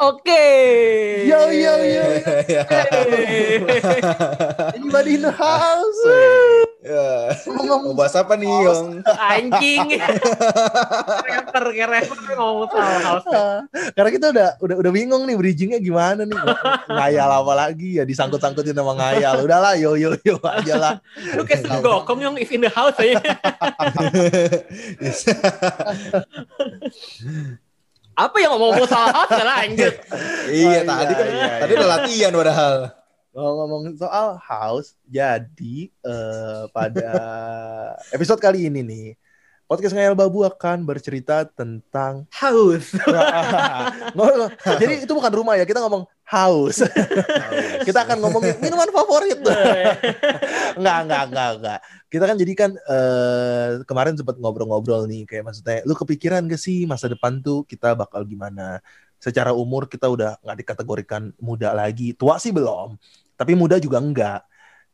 Oke. Yo yo yo. Ya. Anybody in the house? Ya. Ngomong Mau bahas apa nih, Yong? Anjing. rapper, kayak rapper ngomong soal house. Ah, Karena kita udah udah udah bingung nih bridgingnya gimana nih ngayal apa lagi ya disangkut-sangkutin sama ngayal udahlah yo yo yo aja lah Lu kayak Gokom yang if in the house aja. Apa yang ngomong soal house ya lanjut. Iya, Oh, tadi iya, kan iya, tadi iya. udah latihan padahal. Ngomong soal house, jadi eh, pada episode kali ini nih, podcast Ngayal Babu akan bercerita tentang House. Jadi itu bukan rumah ya, kita ngomong house. kita akan ngomongin minuman favorit. enggak, enggak, enggak, enggak. Kita kan jadi kan eh, kemarin sempat ngobrol-ngobrol nih, kayak maksudnya, lu kepikiran gak sih masa depan tuh kita bakal gimana? Secara umur kita udah nggak dikategorikan muda lagi, tua sih belum, tapi muda juga enggak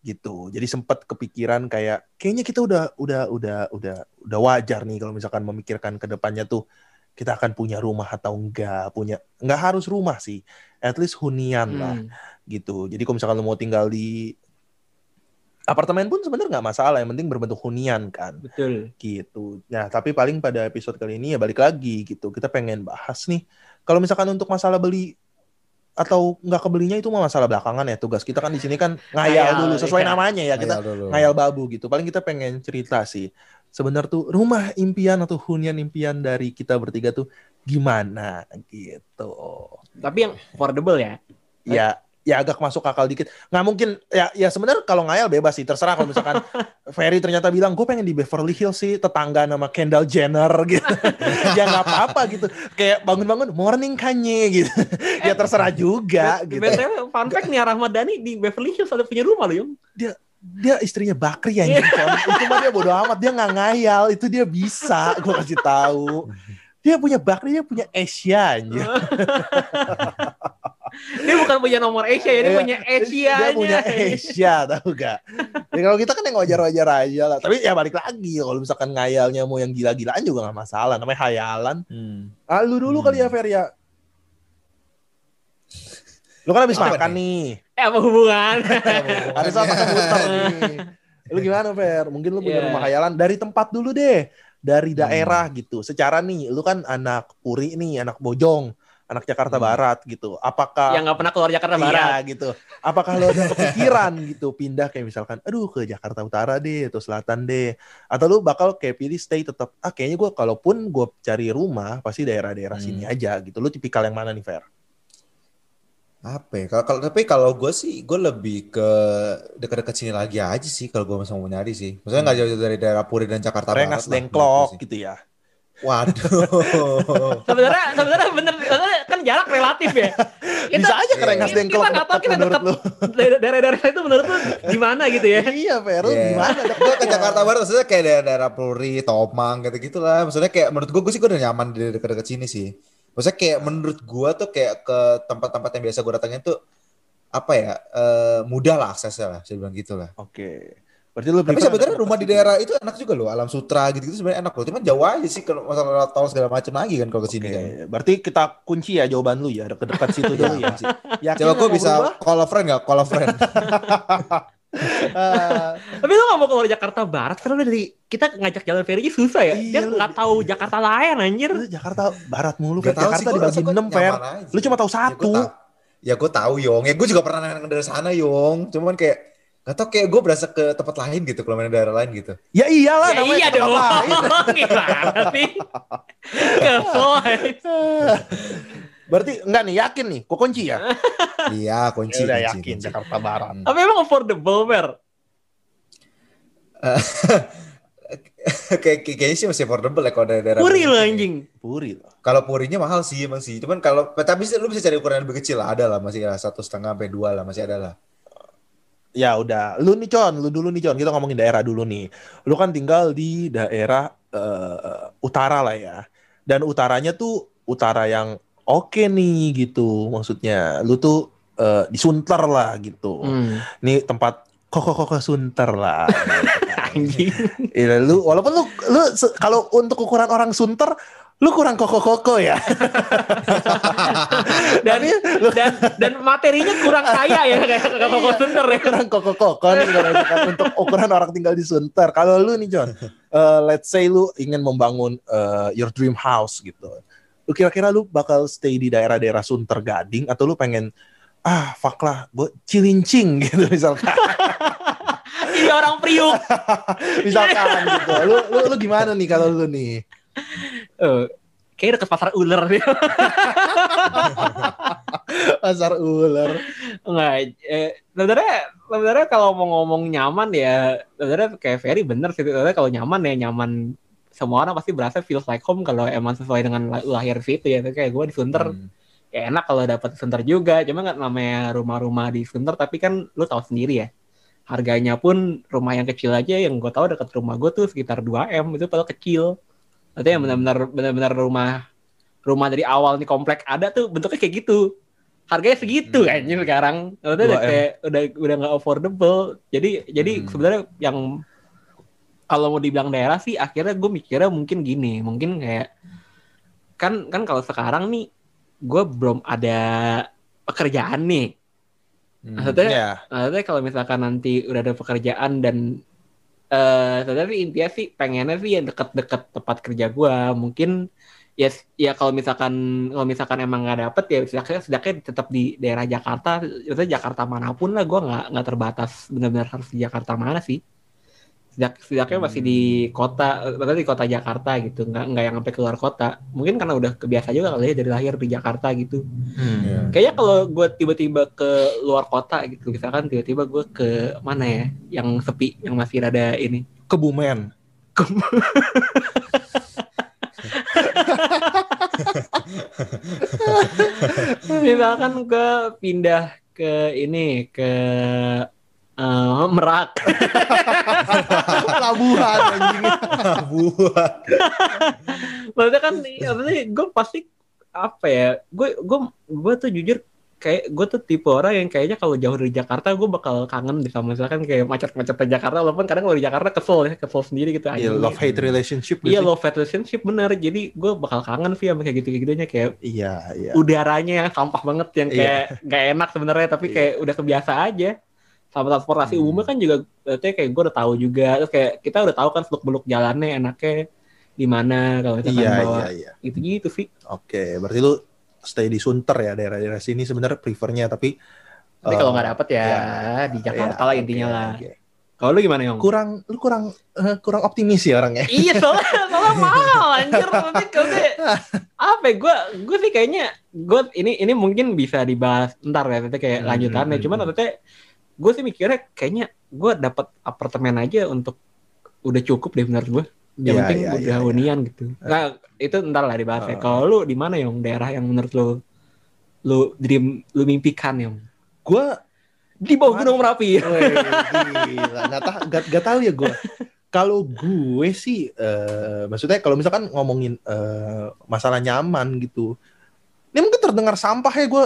gitu. Jadi sempat kepikiran kayak kayaknya kita udah udah udah udah udah wajar nih kalau misalkan memikirkan ke depannya tuh kita akan punya rumah atau enggak, punya enggak harus rumah sih. At least hunian lah Hmm. gitu. Jadi kalau misalkan lu mau tinggal di apartemen pun sebenarnya nggak masalah, yang penting berbentuk hunian kan Betul. gitu. Nah, tapi paling pada episode kali ini ya balik lagi gitu. Kita pengen bahas nih, kalau misalkan untuk masalah beli atau nggak kebelinya itu mah masalah belakangan ya. Tugas kita kan di sini kan ngayal Ngayal, dulu sesuai iya. namanya ya. Kita Ngayal dulu. ngayal babu gitu. Paling kita pengen cerita sih. Sebenarnya tuh rumah impian atau hunian impian dari kita bertiga tuh gimana gitu. Tapi yang affordable ya. Ya ya agak masuk akal dikit. Nggak mungkin ya ya sebenarnya kalau ngayal bebas sih. Terserah kalau misalkan Ferry ternyata bilang gue pengen di Beverly Hills sih tetangga nama Kendall Jenner gitu. ya nggak apa-apa gitu. Kayak bangun-bangun morning Kanye gitu. ya terserah juga B- gitu. BTW fun fact nih Rahmat Dhani di Beverly Hills ada punya rumah loh, Yung. dia istrinya Bakri ya itu mah dia bodo amat. Dia nggak ngayal. Itu dia bisa gue kasih tahu. Dia punya Bakri dia punya Asia anjir Dia bukan punya nomor Asia ya, dia Iya. punya Asia dia punya Asia tahu gak ya, kalau kita kan yang wajar-wajar aja lah. Tapi ya balik lagi kalau misalkan ngayalnya mau yang gila-gilaan juga nggak masalah. Namanya hayalan Hmm. ah, lu dulu Hmm. kali ya Fer ya lu kan habis makan nih? nih Eh, apa hubungan? Ada saat makan muter. Lu gimana, Fer? Mungkin lu punya Iya. rumah khayalan dari tempat dulu deh. Dari Hmm. daerah gitu. Secara nih, lu kan anak Puri nih, anak Bojong, anak Jakarta Hmm. Barat gitu. Apakah yang nggak pernah keluar Jakarta Iya, Barat. gitu. Apakah lu ada kepikiran gitu pindah kayak misalkan aduh ke Jakarta Utara deh atau Selatan deh. Atau lu bakal kayak pilih stay tetap ah kayaknya gua kalaupun gua cari rumah pasti daerah-daerah Hmm. sini aja gitu. Lu tipikal yang mana nih, Fer? Apa ya? Kalau kalau tapi kalau gue sih gue lebih ke dekat-dekat sini lagi aja sih kalau gue mau nyari sih. Maksudnya nggak jauh dari daerah Puri dan Jakarta Rengas Barat lah, Dengklok gitu gitu ya. Waduh. Sebenarnya sebenarnya bener sebenarnya kan jarak relatif ya. Kita, Bisa aja ke. Rengas kita Dengklok nggak tahu kita dekat daerah-daerah itu menurut lu gimana gitu ya. Iya. Lu Iya. gimana? gue ke Jakarta Barat maksudnya kayak daerah, daerah Puri, Tomang gitu-gitu lah. Maksudnya kayak menurut gue gue sih gue udah nyaman di dekat-dekat sini sih. Maksudnya kayak menurut gue tuh kayak ke tempat-tempat yang biasa gue datangin tuh apa ya eh, mudah lah aksesnya lah, saya bilang gitu lah. Oke. Berarti lu Tapi sebenarnya dekat rumah di situ. daerah itu enak juga loh, Alam Sutra gitu-gitu sebenarnya enak loh. Cuman jauh aja sih kalau masalah tol segala macam lagi kan kalau ke Oke, sini kan. berarti kita kunci ya jawaban lu ya, dekat-dekat situ dulu ya. Iya. Yakin Coba nggak gue bisa berubah? call a friend gak? Call a friend. Ah, Tapi lu nggak mau keluar Jakarta Barat karena dari kita ngajak jalan ferry susah ya. Iya, Dia nggak tahu Jakarta lain anjir. lu Jakarta Barat mulu. Gak Jakarta sih, dibagi rasa gua 6, Fer. nyaman aja. Lu cuma tahu Ya, satu. Ya gue tahu Yong. Ya gue juga pernah nanya dari sana Yong. Cuman kayak gak tau kayak gue berasa ke tempat lain gitu kalau main daerah lain gitu. Ya iyalah Ya namanya iya dong. lain. Gimana sih? Kesoy. Berarti enggak nih, yakin nih, kok kunci ya? iya kunci. Ya udah kunci, yakin kunci. Jakarta Barat. Tapi emang affordable, Fer. kayak kayak- kayaknya sih masih affordable ya kalau dari daerah. Puri lo anjing. Puri loh. Kalau purinya mahal sih emang sih. Cuman kalau tapi sih lu bisa cari ukuran yang lebih kecil lah. Ada lah masih ya satu setengah sampai dua lah masih ada lah. Ya udah, lu nih Con, lu dulu nih Con, kita ngomongin daerah dulu nih. Lu kan tinggal di daerah eh, utara lah ya. Dan utaranya tuh utara yang oke nih gitu. Maksudnya lu tuh eh, di Sunter lah gitu. Hmm. Nih tempat koko-koko Sunter lah. gitu. Anjing. Iya, lu walaupun lu lu kalau untuk ukuran orang Sunter lu kurang koko-koko ya. dan, dan dan materinya kurang kaya ya kayak koko Sunter ya. kurang koko-koko nih kalau untuk ukuran orang tinggal di Sunter. Kalau lu nih John, uh, let's say lu ingin membangun uh, your dream house gitu. Lu kira-kira lu bakal stay di daerah-daerah Sunter Gading atau lu pengen ah fuck lah, gue cilincing gitu misalkan. Jadi orang Priuk. misalkan gitu. Lu, lu lu gimana nih kalau lu nih? Uh, kayak deket pasar ular dia. Pasar ular. Enggak, eh, sebenarnya sebenarnya kalau mau ngomong nyaman ya, sebenarnya kayak Ferry bener sih. Sebenarnya kalau nyaman ya nyaman semua orang pasti berasa feels like home kalau emang sesuai dengan la- lahir situ ya. Kayak gue di Sunter Hmm. ya enak kalau dapat Sunter juga. Cuma nggak namanya rumah-rumah di Sunter tapi kan lu tahu sendiri ya. Harganya pun rumah yang kecil aja yang gue tahu dekat rumah gue tuh sekitar 2 m itu padahal kecil. Berarti yang benar-benar benar-benar rumah rumah dari awal nih komplek ada tuh bentuknya kayak gitu. Harganya segitu Hmm. kan sekarang. Udah 2M. kayak udah udah nggak affordable. Jadi jadi Hmm. sebenarnya yang kalau mau dibilang daerah sih akhirnya gue mikirnya mungkin gini, mungkin kayak kan kan kalau sekarang nih gue belum ada pekerjaan nih. Hmm. Maksudnya Ya. Maksudnya kalau misalkan nanti udah ada pekerjaan dan eh sebenarnya sih intinya sih pengennya sih yang deket-deket tempat kerja gua mungkin ya ya kalau misalkan kalau misalkan emang nggak dapet ya setidaknya, setidaknya tetap di daerah Jakarta maksudnya Jakarta mana pun lah gua nggak nggak terbatas benar-benar harus di Jakarta mana sih Sejak, setidaknya masih di kota maksudnya di kota Jakarta gitu nggak nggak yang sampai keluar kota mungkin karena udah kebiasa juga kali ya dari lahir di Jakarta gitu Hmm. Iya. Kayaknya kalau gue tiba-tiba ke luar kota gitu, misalkan tiba-tiba gue ke mana ya, yang sepi, yang masih ada ini. Kebumen. misalkan gue pindah ke ini ke eh, Merak. Pelabuhan anjing. Buat. Maksudnya kan, maksudnya gue pasti apa ya? Gue gue gue tuh jujur kayak gue tuh tipe orang yang kayaknya kalau jauh dari Jakarta gue bakal kangen deh sama misalkan kayak macet-macet di Jakarta walaupun kadang kalau di Jakarta kesel ya kesel sendiri gitu Iya, anjing. love hate relationship Iya gitu. love hate relationship bener jadi gue bakal kangen sih sama kayak gitu gitunya kayak Iya, iya. udaranya yang sampah banget yang Iya. kayak gak enak sebenarnya tapi kayak udah kebiasa aja sama transportasi Hmm. umum kan juga berarti kayak gue udah tahu juga terus kayak kita udah tahu kan seluk beluk jalannya enaknya di mana kalau misalkan Iya, bawa iya, iya. gitu gitu sih Oke, berarti lu stay di Sunter ya daerah-daerah sini sebenarnya prefernya tapi tapi eh, kalau nggak dapet ya iya. di Jakarta iya, lah intinya oke, lah oke. kalau lu gimana Yong? Kurang lu kurang eh, kurang optimis ya orangnya. iya soalnya soalnya mahal anjir nanti kalau apa ya gue gue sih kayaknya gue ini ini mungkin bisa dibahas ntar ya nanti kayak Hmm, lanjutannya hmm, cuman hmm. Gue sih mikirnya kayaknya gue dapat apartemen aja untuk udah cukup deh menurut gue yang Iya, penting iya, udah iya, iya. hunian gitu. Nah itu ntar lah dibahas ya Uh. kalau lu di mana yang daerah yang menurut lu lu dream lu mimpikan yang Gua di bawah gunung merapi. Weh, gila, nggak tahu nggak nggak tahu ya gue. Kalau gue sih, eh, maksudnya kalau misalkan ngomongin eh, masalah nyaman gitu, ini mungkin terdengar sampah ya gue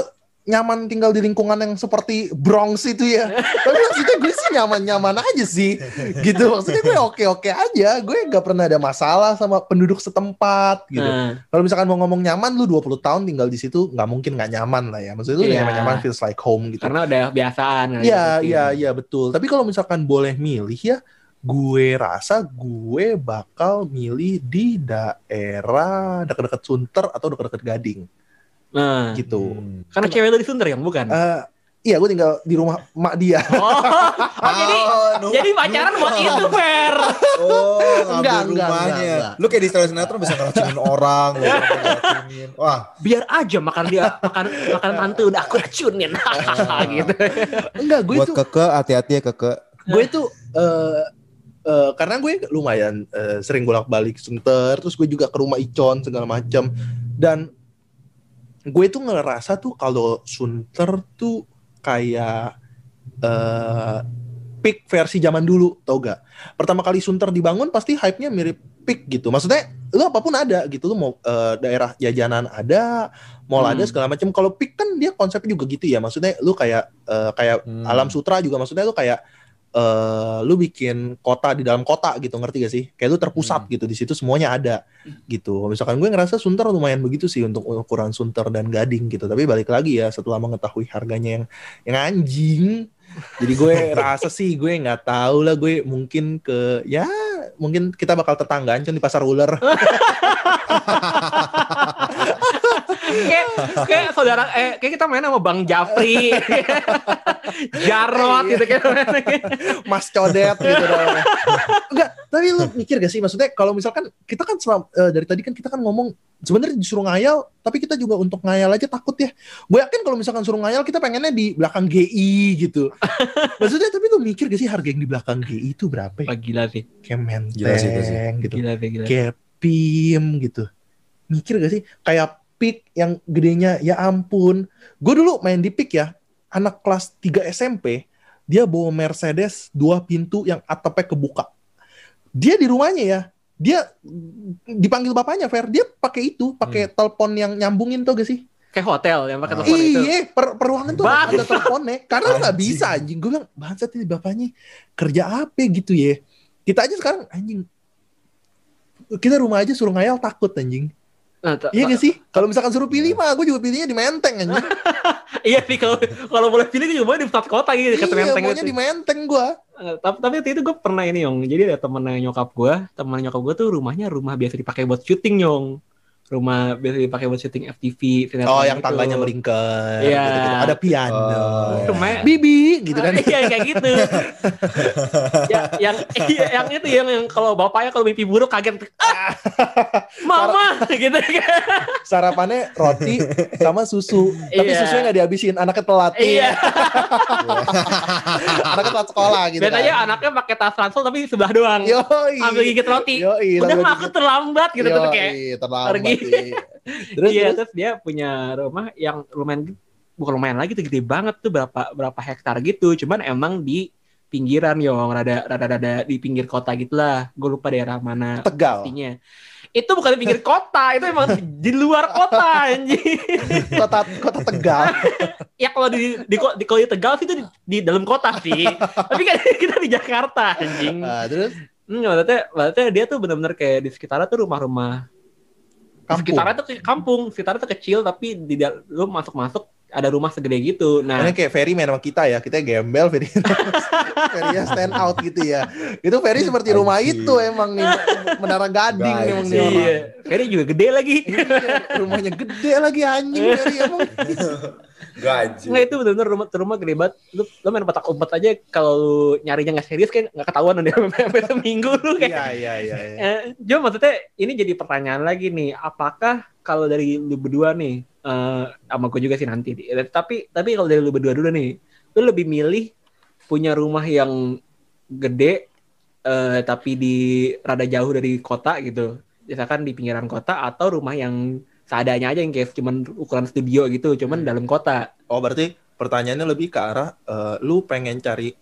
nyaman tinggal di lingkungan yang seperti Bronx itu ya. Tapi maksudnya gue sih nyaman-nyaman aja sih, gitu. Maksudnya gue oke-oke aja. Gue nggak pernah ada masalah sama penduduk setempat gitu. Nah, Kalau misalkan mau ngomong nyaman, lu 20 tahun tinggal di situ nggak mungkin nggak nyaman lah ya. Maksudnya lu Iya. nyaman-nyaman feels like home gitu. karena udah biasaan kan, Iya, gitu. iya, iya betul. Tapi kalau misalkan boleh milih ya, gue rasa gue bakal milih di daerah dekat-dekat Sunter atau dekat-dekat Gading nah gitu. Hmm. karena cewek lu di Sunter ya bukan Eh, iya, gue tinggal di rumah mak dia. Oh, oh jadi Oh, jadi pacaran buat itu Fer. Oh, Enggak, enggak, rumahnya. enggak, enggak. Lu kayak di sinetron sinetron bisa ngeracunin orang, lu ngeracunin. Wah, Biar aja makan dia makan makan tante udah aku racunin gitu. Enggak, gue buat itu keke hati-hati ya keke. gue itu eh eh, karena gue lumayan eh, sering bolak-balik Sunter, terus gue juga ke rumah Icon segala macam dan gue tuh ngerasa tuh kalau Sunter tuh kayak eh peak versi zaman dulu, tau gak? Pertama kali Sunter dibangun pasti hype-nya mirip peak gitu. Maksudnya lu apa pun ada gitu, lu mau eh, daerah jajanan ada, mall Hmm. ada segala macam. Kalau peak kan dia konsepnya juga gitu ya. Maksudnya lu kayak eh, kayak Hmm. Alam Sutra juga maksudnya lu kayak eh lu bikin kota di dalam kota gitu ngerti gak sih? Kayak lu terpusat Hmm. gitu di situ semuanya ada gitu. Misalkan gue ngerasa Sunter lumayan begitu sih untuk ukuran Sunter dan Gading gitu. Tapi balik lagi ya setelah mengetahui harganya yang yang anjing jadi gue rasa sih gue nggak tahu lah gue mungkin ke ya mungkin kita bakal tetanggaan kan di pasar ular kayak kayak saudara eh kayak kita main sama Bang Jafri Jarot gitu kayak Mas Codet gitu dong. Enggak, tapi lu mikir gak sih maksudnya kalau misalkan kita kan selam- eh, dari tadi kan kita kan ngomong sebenarnya disuruh ngayal, tapi kita juga untuk ngayal aja takut ya. Gue yakin kalau misalkan suruh ngayal kita pengennya di belakang GI gitu. maksudnya tapi lu mikir gak sih harga yang di belakang GI itu berapa ya? Gila sih Kayak Gila sih gitu. gila sih gila Kayak PIM gitu. Mikir gak sih kayak PIK yang gedenya ya ampun. Gue dulu main di PIK ya, anak kelas 3 SMP, dia bawa Mercedes dua pintu yang atapnya kebuka. Dia di rumahnya ya, dia dipanggil bapaknya Fer, dia pakai itu, pakai telepon yang nyambungin tuh gak sih? kayak hotel yang pakai telepon itu Iya, per, per ruangan tuh Bang. ada teleponnya. Karena nggak bisa anjing. Gue bilang, bangsat ini bapaknya kerja apa gitu ya. Kita aja sekarang anjing. Kita rumah aja suruh ngayal takut anjing. Nah, Iya gak sih? Kalau misalkan suruh pilih mah, gue juga pilihnya di Menteng anjing. iya sih kalau kalau boleh pilih gue juga mau di pusat kota gitu iya, Menteng maunya itu. di Menteng gue. Eh, tapi tapi waktu itu gue pernah ini yong jadi ada temen nyokap gue temen nyokap gue tuh rumahnya rumah biasa dipakai buat syuting yong rumah biasa dipakai buat syuting FTV Oh, yang gitu. tangganya melingkar. Iya. gitu-gitu. Ada piano. Oh, Rumahnya- Bibi, gitu kan. Iya kayak gitu. ya, yang iya, yang itu yang yang kalau bapaknya kalau mimpi buruk kaget. Ah, mama gitu kan. Sarapannya roti sama susu. Tapi Iya. susunya nggak dihabisin, anaknya telat. Iya. anaknya telat sekolah gitu Biasanya kan. anaknya pakai tas ransel tapi sebelah doang. Yoi. Ambil gigit roti. Yoi, Udah aku terlambat gitu tapi kayak. Yoi, terlambat. pergi. Iya. Terus, iya, terus? terus dia punya rumah yang lumayan bukan lumayan lagi tuh gede banget tuh berapa berapa hektar gitu. Cuman emang di pinggiran yong rada rada rada di pinggir kota gitulah. Gue lupa daerah mana Tegal. pastinya. Itu bukan di pinggir kota, itu emang di luar kota anjing. Kota kota Tegal. ya kalau di di, di kalau di Tegal sih itu di, di dalam kota sih. Tapi kan kita di Jakarta anjing. Ah, terus Hmm, maksudnya, maksudnya dia tuh benar-benar kayak di sekitarnya tuh rumah-rumah kampung. sekitarnya tuh kampung, sekitarnya tuh kecil tapi di lu masuk-masuk ada rumah segede gitu. Nah, Ini kayak Ferry main sama kita ya, kita gembel Ferry. Ferry stand out gitu ya. Itu Ferry seperti rumah Anjing. itu emang nih menara gading Guys, memang nih iya. orang. iya, Ferry juga gede lagi. Iya, rumahnya gede lagi anjing Ferry emang. Gaji. Nggak itu benar-benar rumah rumah gede banget. Lu, lu main petak umpet aja kalau nyarinya nggak serius kan nggak ketahuan udah sampai seminggu lu kayak. Iya iya iya. Eh, cuma maksudnya ini jadi pertanyaan lagi nih, apakah kalau dari lu berdua nih, eh sama gue juga sih nanti, Eh, tapi tapi kalau dari lu berdua dulu nih, lu lebih milih punya rumah yang gede eh, tapi di rada jauh dari kota gitu, misalkan di pinggiran kota atau rumah yang seadanya aja yang kayak cuman ukuran studio gitu, cuman dalam kota. Oh berarti pertanyaannya lebih ke arah eh, lu pengen cari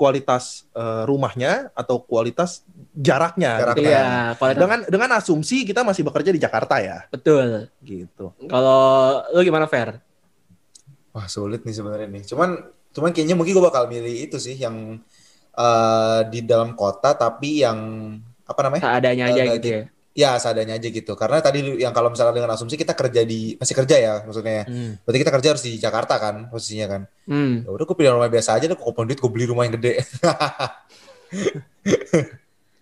kualitas eh, rumahnya atau kualitas jaraknya. Jarak. gitu kan? Iya, kualitas Dengan dengan asumsi kita masih bekerja di Jakarta ya, betul. gitu. Kalau lu gimana Fer? Wah sulit nih sebenarnya nih. Cuman cuman kayaknya mungkin gue bakal milih itu sih yang eh, di dalam kota tapi yang apa namanya? Seadanya aja Eh, gitu ya. Ya seadanya aja gitu. Karena tadi yang kalau misalnya dengan asumsi kita kerja di masih kerja ya maksudnya. Berarti kita kerja harus di Jakarta kan posisinya kan. Hmm. Ya udah gue pilih rumah biasa aja deh. Kok duit gue beli rumah yang gede.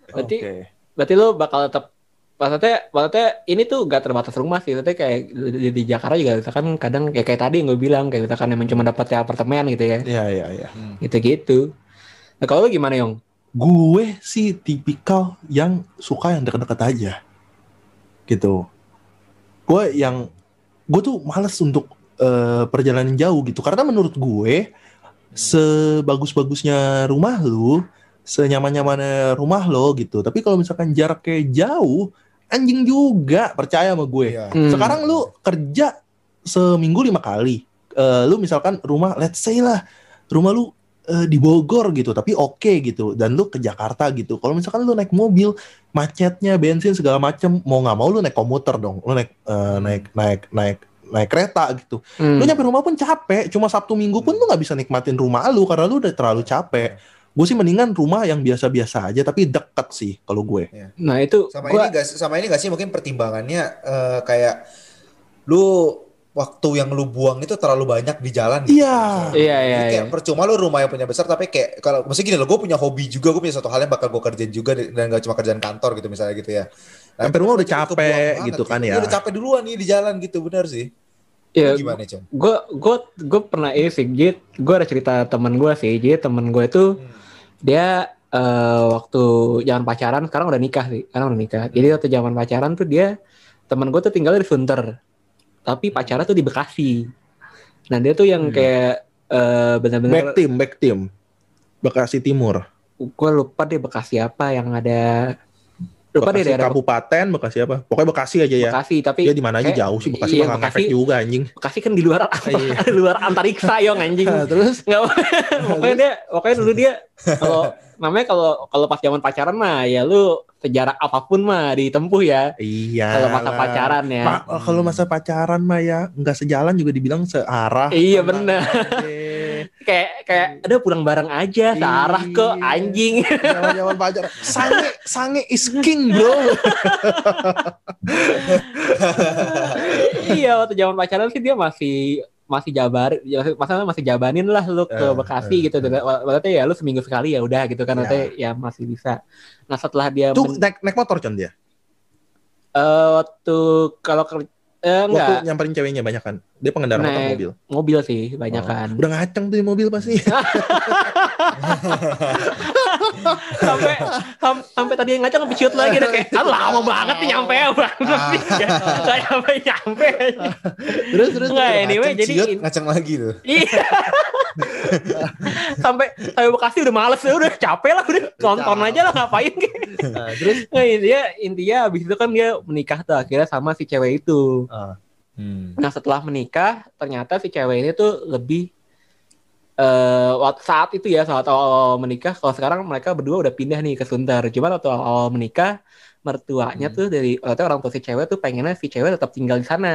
Berarti Oke. berarti lu bakal tetap maksudnya maksudnya ini tuh gak terbatas rumah sih maksudnya kayak di, di Jakarta juga misalkan kadang kayak kayak tadi yang gue bilang kayak misalkan emang cuma dapat ya apartemen gitu ya Iya iya iya. gitu gitu nah kalau lu gimana Yong Gue sih tipikal yang suka yang deket-deket aja. Gitu. Gue yang gue tuh males untuk eh, perjalanan jauh gitu karena menurut gue sebagus-bagusnya rumah lu, senyaman-nyamannya rumah lo gitu. Tapi kalau misalkan jaraknya jauh, anjing juga percaya sama gue. Iya. Hmm. Sekarang lu kerja seminggu lima kali. Eh, lu misalkan rumah, let's say lah, rumah lu eh, di Bogor gitu, tapi oke gitu, dan lu ke Jakarta gitu. Kalau misalkan lu naik mobil, macetnya, bensin segala macem, mau nggak mau lu naik komuter dong, lu naik eh, naik naik naik naik kereta gitu. Hmm. Lu nyampe rumah pun capek, cuma Sabtu Minggu pun lu nggak bisa nikmatin rumah lu karena lu udah terlalu capek. gue sih mendingan rumah yang biasa-biasa aja tapi deket sih kalau gue. Nah itu Sama gua ini gak sama ini gak sih mungkin pertimbangannya eh, kayak lu waktu yang lu buang itu terlalu banyak di jalan gitu. Iya. Iya, iya, kayak iya. percuma lu rumah yang punya besar tapi kayak kalau maksudnya gini loh, gue punya hobi juga, gue punya satu hal yang bakal gue kerjain juga dan gak cuma kerjaan kantor gitu misalnya gitu ya. Sampai rumah udah capek gitu kan Iya, ya. udah capek duluan nih di jalan gitu, benar sih. ya, Lu Gimana, Con? gue gue gue pernah ini sih jadi gue ada cerita temen gue sih jadi temen gue itu Hmm. dia eh, waktu zaman pacaran sekarang udah nikah sih sekarang udah nikah jadi waktu zaman pacaran tuh dia temen gue tuh tinggal di Sunter tapi pacarnya tuh di Bekasi nah dia tuh yang Hmm. kayak eh, Back benar-benar team, back team. Bekasi Timur. gue lupa deh Bekasi apa yang ada lupa deh Bekasi daerah kabupaten, Bekasi apa? Pokoknya Bekasi aja ya. Bekasi tapi Ya di mana aja kayak- jauh sih Bekasi iya, ngefek Bekasi- juga anjing. Bekasi kan di luar Iya. di luar antariksa yong anjing Nah, terus nggak pokoknya dia pokoknya dulu dia kalau namanya kalau kalau pas zaman pacaran mah ya lu sejarah apa pun mah ditempuh ya iya. kalau masa pacaran ya Pa- kalau masa pacaran mah ya nggak sejalan juga dibilang searah. iya bener Eh, kayak kayak ada pulang bareng aja searah ke Iya. anjing Zaman-zaman pacaran. Sange, sange is king, bro. iya waktu zaman pacaran sih dia masih masih jabar masalah masih jabanin lah lu ke Eh, Bekasi gitu berarti ya lu seminggu sekali ya udah gitu kan Ya. berarti ya masih bisa nah setelah dia Tuh naik, naik motor con dia. eh, waktu kalau eh, Waktu enggak nyamperin ceweknya banyak kan. Dia pengendara motor Naik. mobil. mobil sih banyak Oh, kan Udah ngaceng tuh di mobil pasti. sampai sam- sampai tadi yang ngacang nge-shoot lagi udah kayak ah, lama banget nih nyampe bang nggak nyampe nyampe terus terus. Nggak, anyway, Ngaceng jadi ciut, ngaceng lagi tuh. iya sampai sampai Bekasi udah males ya udah capek lah udah nonton aja lah ngapain kayak Nah, terus nah, intinya intinya abis itu kan dia menikah tuh akhirnya sama si cewek itu ah, Hmm. Nah setelah menikah ternyata si cewek ini tuh lebih eh waktu saat itu ya saat awal, menikah kalau sekarang mereka berdua udah pindah nih ke Sunter. Cuman waktu awal menikah mertuanya Hmm. tuh dari waktu orang tua si cewek tuh pengennya si cewek tetap tinggal di sana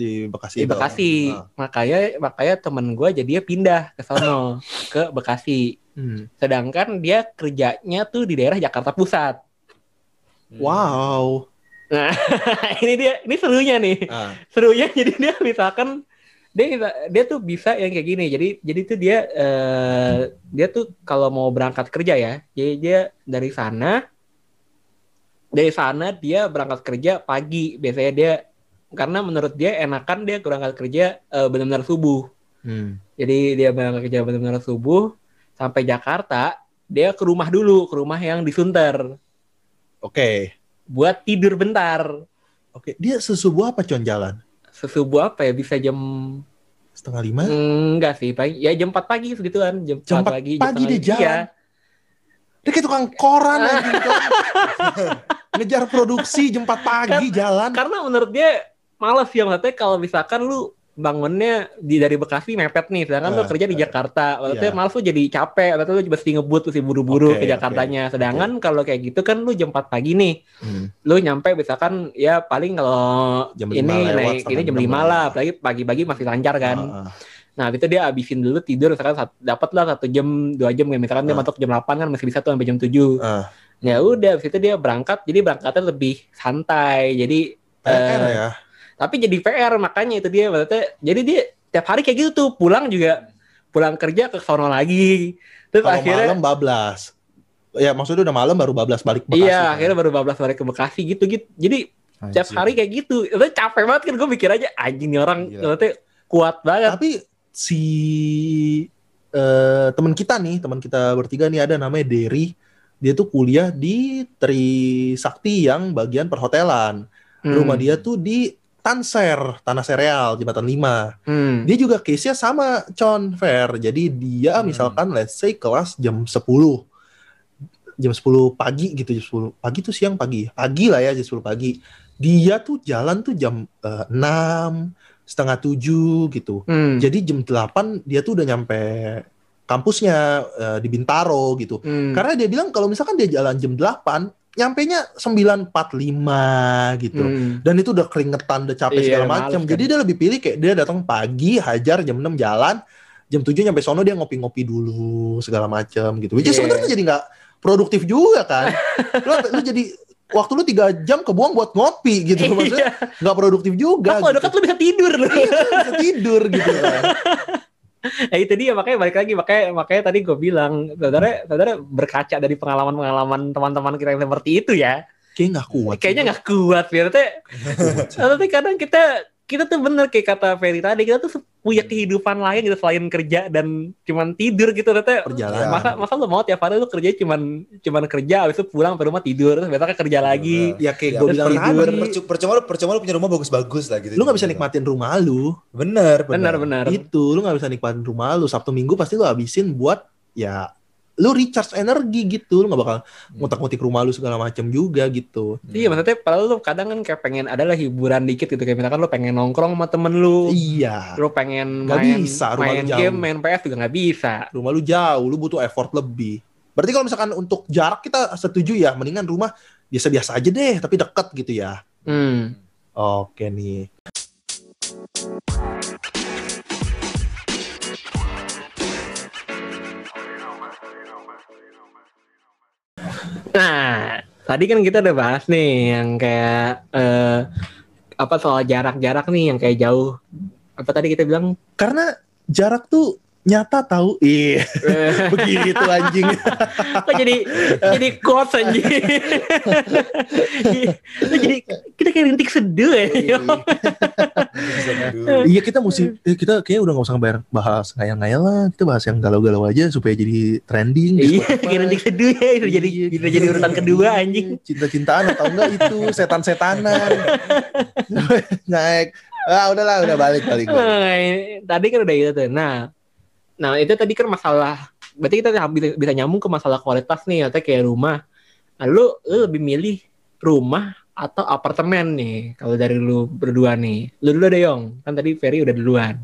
di Bekasi. di itu. Bekasi. Ah. Makanya makanya temen gue jadi dia pindah ke sono ke Bekasi. Hmm. Sedangkan dia kerjanya tuh di daerah Jakarta Pusat. Wow. ini dia ini serunya nih. Ah. serunya jadi dia misalkan dia bisa- dia tuh bisa yang kayak gini jadi jadi tuh dia eh, dia tuh kalau mau berangkat kerja ya jadi dia dari sana dari sana dia berangkat kerja pagi biasanya dia karena menurut dia enakan dia berangkat kerja eh, benar-benar subuh Hmm. jadi dia berangkat kerja benar-benar subuh sampai Jakarta dia ke rumah dulu ke rumah yang di Sunter Oke. buat tidur bentar Oke. Dia sesubuh apa con jalan? sesubuh apa ya bisa jam Setengah lima? Enggak sih, pagi. Ya jam 4 pagi segituan, jam 4 Jam 4 pagi. jam pagi setengah dia lima. jalan? Iya. Dia kayak tukang koran anjing. Ngejar produksi jam 4 pagi jalan. Karena menurut dia males ya maksudnya kalau misalkan lu bangunnya di dari Bekasi mepet nih, sedangkan lu Eh, kerja di eh, Jakarta, maksudnya iya. malas lu jadi capek, atau lu mesti ngebut mesti buru-buru Oke, ke Jakartanya. Sedangkan kalau kayak gitu kan lu jam 4 pagi nih, Hmm. lu nyampe misalkan ya paling kalau Jam ini lima lewat, naik ini jam 5 lah. apalagi pagi-pagi masih lancar kan. Ah, ah. Nah, itu dia habisin dulu tidur misalkan sat- dapat lah satu jam, dua jam ya misalkan dia Ah. masuk jam 8 kan masih bisa tuh sampai jam 7. Ah. Ya udah, habis itu dia berangkat, jadi berangkatnya lebih santai. Jadi PR eh, ya. Tapi jadi PR makanya itu dia maksudnya. Jadi dia tiap hari kayak gitu tuh, pulang juga pulang kerja ke sono lagi. Terus Kalau akhirnya malam bablas. Ya maksudnya udah malam baru bablas balik Bekasi. iya, kan? akhirnya baru bablas balik ke Bekasi gitu gitu. Jadi tiap Anjir. hari kayak gitu. Itu capek banget kan gue mikir aja anjing nih orang maksudnya kuat banget. Tapi si eh teman kita nih, teman kita bertiga nih ada namanya Derry. Dia tuh kuliah di Trisakti yang bagian perhotelan. Hmm. Rumah dia tuh di Tanser, Tanah Sereal, Jembatan 5. Hmm. Dia juga case-nya sama Con Fair. Jadi dia Hmm. misalkan let's say kelas jam 10. Jam 10 pagi gitu, jam 10. Pagi tuh siang pagi. Pagi lah ya jam 10 pagi. Dia tuh jalan tuh jam eh, 6, setengah 7 gitu. Hmm. Jadi jam 8 dia tuh udah nyampe kampusnya eh, di Bintaro gitu. Hmm. Karena dia bilang kalau misalkan dia jalan jam 8, nyampe nya 9.45 gitu. Hmm. Dan itu udah keringetan, udah capek Iya, segala macam. kan. Jadi dia lebih pilih kayak dia datang pagi, hajar jam 6 jalan, jam 7 nyampe sono dia ngopi-ngopi dulu segala macam gitu. Which is Iya. sebenarnya jadi nggak produktif juga kan. lu, lu jadi waktu lu tiga jam kebuang buat ngopi gitu maksudnya nggak produktif juga. Kalau gitu. dekat lu bisa tidur lu. Iya, bisa tidur gitu kan. Nah itu dia makanya balik lagi makanya makanya tadi gue bilang saudara saudara berkaca dari pengalaman-pengalaman teman-teman kita yang seperti itu ya. Kayak nggak kuat. Kayaknya nggak kuat berarti. Tapi kadang kita kita tuh bener kayak kata Ferry tadi kita tuh punya kehidupan lain gitu selain kerja dan cuman tidur gitu ternyata perjalanan. masa masa lu mau tiap hari lu kerja cuman cuman kerja habis itu pulang ke rumah tidur terus besoknya kerja lagi Ya kayak Ya, gue bilang tidur. tadi, Percu- percuma lu percuma lu punya rumah bagus-bagus lah gitu. lu nggak bisa nikmatin rumah lu. Bener, benar bener. benar Itu lu nggak bisa nikmatin rumah lu. Sabtu Minggu pasti lu habisin buat ya lu recharge energi gitu. Lu nggak bakal ngutak-ngutik rumah lu segala macam juga gitu. iya maksudnya padahal lu kadang kan kayak pengen adalah hiburan dikit gitu kayak misalkan lu pengen nongkrong sama temen lu Iya. lu pengen Nggak main bisa, rumah main lu game jauh. main PS juga nggak bisa Rumah lu jauh, lu butuh effort lebih. Berarti kalau misalkan untuk jarak kita setuju ya, mendingan rumah biasa-biasa aja deh, tapi deket gitu ya. hmm. Oke nih. Nah, tadi kan kita udah bahas nih yang kayak eh, apa soal jarak-jarak nih yang kayak jauh. Apa tadi kita bilang? Karena jarak tuh nyata tahu. Iya, eh, begitu anjing. Kok jadi jadi quotes anjing. Jadi kita kayak rintik seduh ya. Iya kita mesti eh, kita kayaknya udah nggak usah bayar bahas ngayal-ngayal lah kita bahas yang galau-galau aja supaya jadi trending di Iya, Spotify. kayak rintik seduh ya. Itu jadi Iya, bisa jadi urutan kedua anjing. cinta-cintaan atau enggak itu setan-setanan naik ah udahlah udah balik balik, balik. Nah, tadi kan udah gitu tuh. Nah, nah itu tadi kan masalah. Berarti kita bisa, nyambung ke masalah kualitas nih, atau kayak rumah. Nah, lu, lu lebih milih rumah atau apartemen nih? Kalau dari lu berdua nih, lu dulu deh Yong. Kan tadi Ferry udah duluan.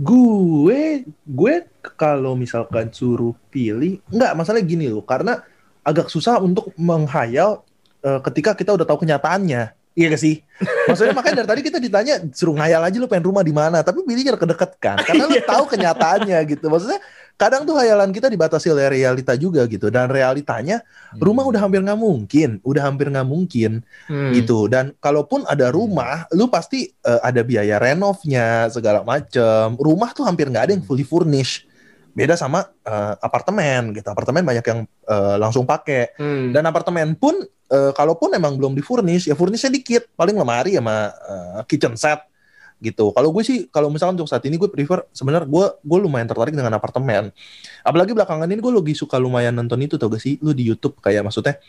gue gue kalau misalkan suruh pilih enggak masalah gini loh karena agak susah untuk menghayal eh, ketika kita udah tahu kenyataannya iya gak sih? Maksudnya makanya dari tadi kita ditanya suruh ngayal aja lu pengen rumah di mana? Tapi pilihnya deket kan karena lu tahu kenyataannya gitu. Maksudnya kadang tuh hayalan kita dibatasi oleh realita juga gitu. Dan realitanya rumah udah hampir nggak mungkin udah hampir nggak mungkin Hmm. gitu. Dan kalaupun ada rumah lu pasti eh, ada biaya renovnya segala macem. Rumah tuh hampir nggak ada yang fully furnished beda sama eh, apartemen gitu. Apartemen banyak yang eh, langsung pakai Hmm. dan apartemen pun eh, kalaupun emang belum di furnish ya furnishnya dikit. Paling lemari sama eh, kitchen set gitu. Kalau gue sih kalau misalkan untuk saat ini gue prefer sebenarnya gue gue lumayan tertarik dengan apartemen. Apalagi belakangan ini gue lagi suka lumayan nonton itu tau gak sih? Lu di YouTube kayak maksudnya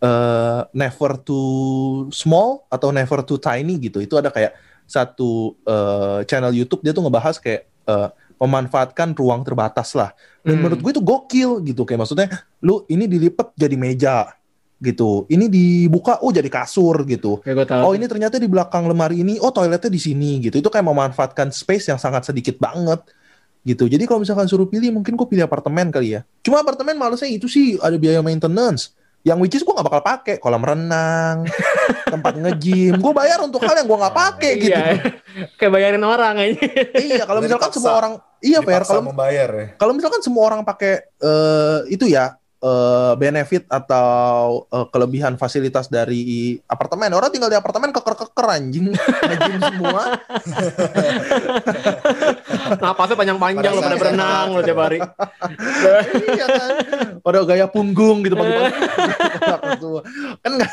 eh never too small atau never too tiny gitu. Itu ada kayak satu eh, channel YouTube dia tuh ngebahas kayak eh, memanfaatkan ruang terbatas lah. Dan Hmm. menurut gue itu gokil gitu kayak maksudnya lu ini dilipet jadi meja gitu. Ini dibuka oh jadi kasur gitu. Gue tahu. oh ini ternyata di belakang lemari ini oh toiletnya di sini gitu. Itu kayak memanfaatkan space yang sangat sedikit banget gitu. Jadi kalau misalkan suruh pilih mungkin gue pilih apartemen kali ya. Cuma apartemen malesnya itu sih ada biaya maintenance. Yang which is gue gak bakal pakai. Kolam renang tempat nge-gym. Gue bayar untuk hal yang gue nggak pakai gitu. Iya. kayak bayarin orang aja. iya kalau misalkan semua orang iya fair kalau membayar ya. kalau misalkan semua orang pakai eh, itu ya eh, benefit atau eh, kelebihan fasilitas dari apartemen. Orang tinggal di apartemen keker-keker anjing. Ngejim semua. Napasnya panjang-panjang lo Pada berenang lo tiap hari. iya kan. Pada gaya punggung gitu pagi-pagi kan nggak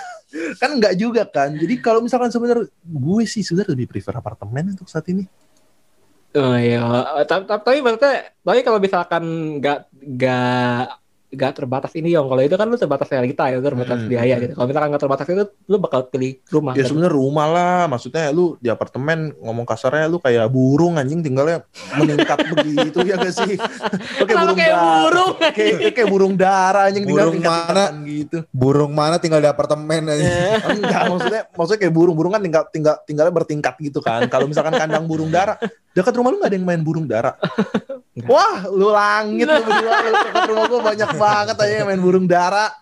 kan nggak juga kan. Jadi kalau misalkan sebenarnya gue sih sebenarnya lebih prefer apartemen untuk saat ini Oh iya, tapi, tapi, tapi maksudnya, tapi kalau misalkan nggak nggak nggak terbatas ini Yong, kalau itu kan lu terbatas realita ya, terbatas Hmm, biaya hmm. gitu. Kalau misalkan nggak terbatas itu, lu bakal pilih rumah. ya kan? sebenarnya rumah lah maksudnya lu di apartemen ngomong kasarnya lu kayak burung anjing tinggalnya meningkat begitu ya gak sih lu kayak Kenapa burung kayak burung? kayak, kayak burung dara anjing tinggal Burung tingkat gitu Burung mana tinggal di apartemen aja. enggak maksudnya maksudnya kayak burung burung kan tinggal tinggal tinggalnya bertingkat gitu kan kalau misalkan kandang burung dara dekat rumah lu gak ada yang main burung dara wah lu langit lu berdua lu rumah gua banyak banget aja yang main burung dara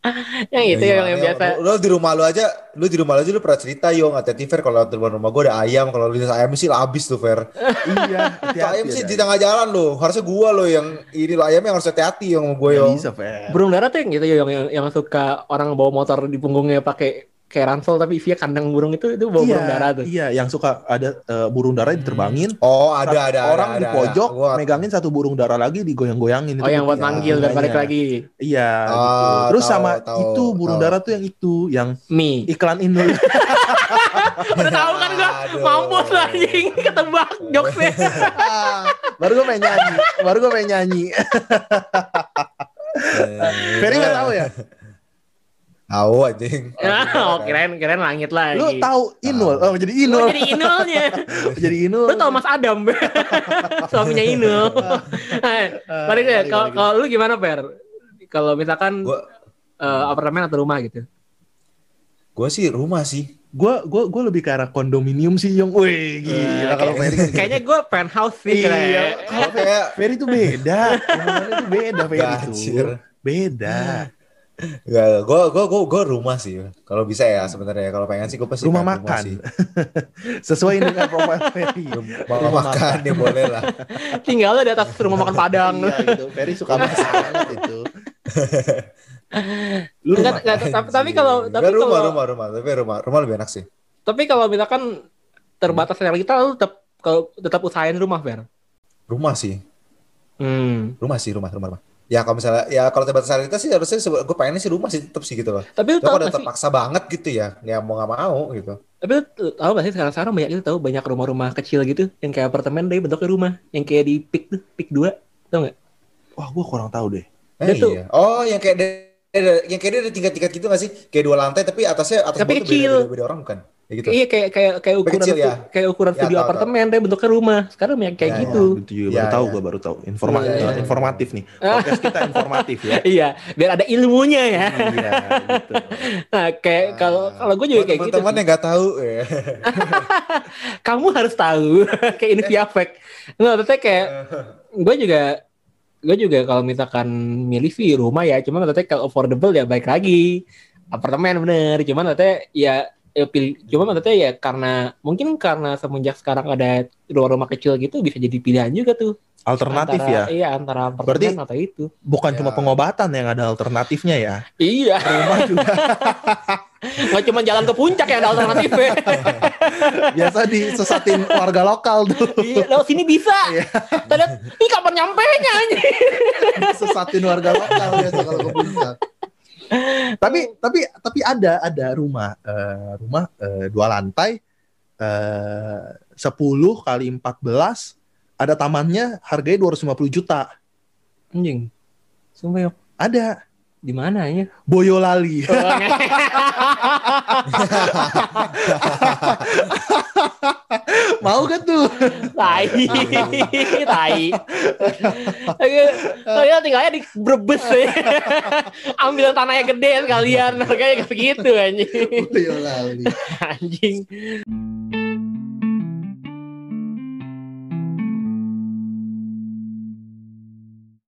yang itu Ya, yang, yang ya? biasa. Lu, lu di rumah lu aja, lu di rumah lu aja lu pernah cerita yo hati-hati Fer kalau di depan rumah gue ada ayam, kalau lu lihat ayam sih habis tuh Fer. iya, ayam sih di tengah jalan lo, harusnya gua lo yang ini lo ayam yang harus hati-hati yang sama gue yo. Nggak bisa, Fer. Burung dara tuh yang gitu yang, yang yang suka orang bawa motor di punggungnya pakai kayak ransel tapi isinya kandang burung itu itu bawa burung dara tuh. Iya, yang suka ada eh, burung dara diterbangin. Oh ada ada orang ada, di pojok ada. Gua- megangin satu burung dara lagi digoyang-goyangin Oh yang buat Iya, manggil dan balik makanya. lagi. Iya, Ah, gitu. Terus tahu, sama tahu, itu burung tahu. dara tuh yang itu, yang Mie. iklan Inul. Udah tahu kan gua mampus anjing ketebak jokesnya. baru gue main nyanyi, baru gue main nyanyi. Ferry nggak tahu ya? Tahu anjing. oh keren keren langit lagi. Lu tahu Inul? Oh jadi Lu Inul. jadi Inulnya. jadi Inul. Lu tau Mas Adam Suaminya Inul Eh, Balik deh balik, Kalau lu gimana Per Kalau misalkan Gua eh, Apartemen atau rumah gitu gua sih rumah sih. Gue gue gue lebih ke arah kondominium sih, Yong. Wih, gila Eh, kalau kayak- Ferry. Kayaknya gue penthouse sih Iya. Kalau kayak Ferry tuh beda. Tuh beda Ferry tuh. Beda. Gak, gue gue gue gue rumah sih. Kalau bisa ya sebenarnya. Kalau pengen sih gue pasti Rumah makan. sih. Sesuai dengan profil Ferry. Rumah makan ya boleh lah. Tinggal di atas rumah makan Padang Iya gitu. Ferry suka masak banget itu. Lu Enggak, rumah enggak, tapi, tapi kalau tapi rumah kalau rumah rumah tapi rumah rumah lebih enak sih. tapi kalau misalkan terbatas realita lu tetap kalau tetap usahain rumah Fer. Rumah sih. Hmm. Rumah sih rumah rumah rumah. Ya kalau misalnya ya kalau terbatas realita sih harusnya gue pengen sih rumah sih tetap sih gitu loh. Tapi lu tahu kalau gak sih? terpaksa banget gitu ya, ya mau nggak mau gitu. Tapi lu tahu gak sih sekarang sekarang banyak itu tahu banyak rumah-rumah kecil gitu yang kayak apartemen tapi bentuknya rumah yang kayak di pik tuh pik dua tau nggak? Wah, gue kurang tahu deh. Eh, Dia tuh- iya. Oh, yang kayak ada- ada- yang kayak dia ada tingkat-tingkat gitu nggak sih? Kayak dua lantai tapi atasnya atas Tapi kecil. beda, beda, beda orang bukan? Ya gitu. Iya kayak kayak kayak ukuran Kecil ya? kayak ukuran Ya, studio tahu, apartemen tapi bentuknya rumah. Sekarang banyak kayak Ya, ya. gitu. Itu juga Iya, baru tahu, iya. gue baru tahu. Informa Iya, iya. informatif nih. Podcast kita informatif ya. Iya, biar ada ilmunya ya. Iya, gitu. Nah, kayak kalau kalau gue juga Buat kayak gitu. teman-teman sih. yang nggak tahu ya. Kamu harus tahu kayak ini via fact. Nggak, maksudnya kayak gue juga gue juga kalau misalkan milih sih rumah ya, cuman maksudnya kalau affordable ya baik lagi apartemen bener. Cuman maksudnya ya ya pilih cuma maksudnya ya karena mungkin karena semenjak sekarang ada rumah-rumah kecil gitu bisa jadi pilihan juga tuh Alternatif antara, ya. iya antara apartemen atau itu Bukan Ya. cuma pengobatan yang ada alternatifnya ya. iya Rumah juga nggak cuma jalan ke puncak yang ada alternatifnya biasa disesatin warga lokal tuh. iya lewat sini bisa Iya. Tadi, ih kapan nyampe nya Disesatin warga lokal biasa kalau ke puncak. Tapi tapi tapi ada ada rumah eh, rumah eh, dua lantai eh 10 kali 14 ada tamannya harganya 250 juta. anjing. Sumpah yuk. Ada di mana ya Boyolali. Mau gak tuh? tai tai saya tinggalnya di Brebes ya. ambil tanahnya gede sekalian harganya kayak segitu anjing Boyolali. anjing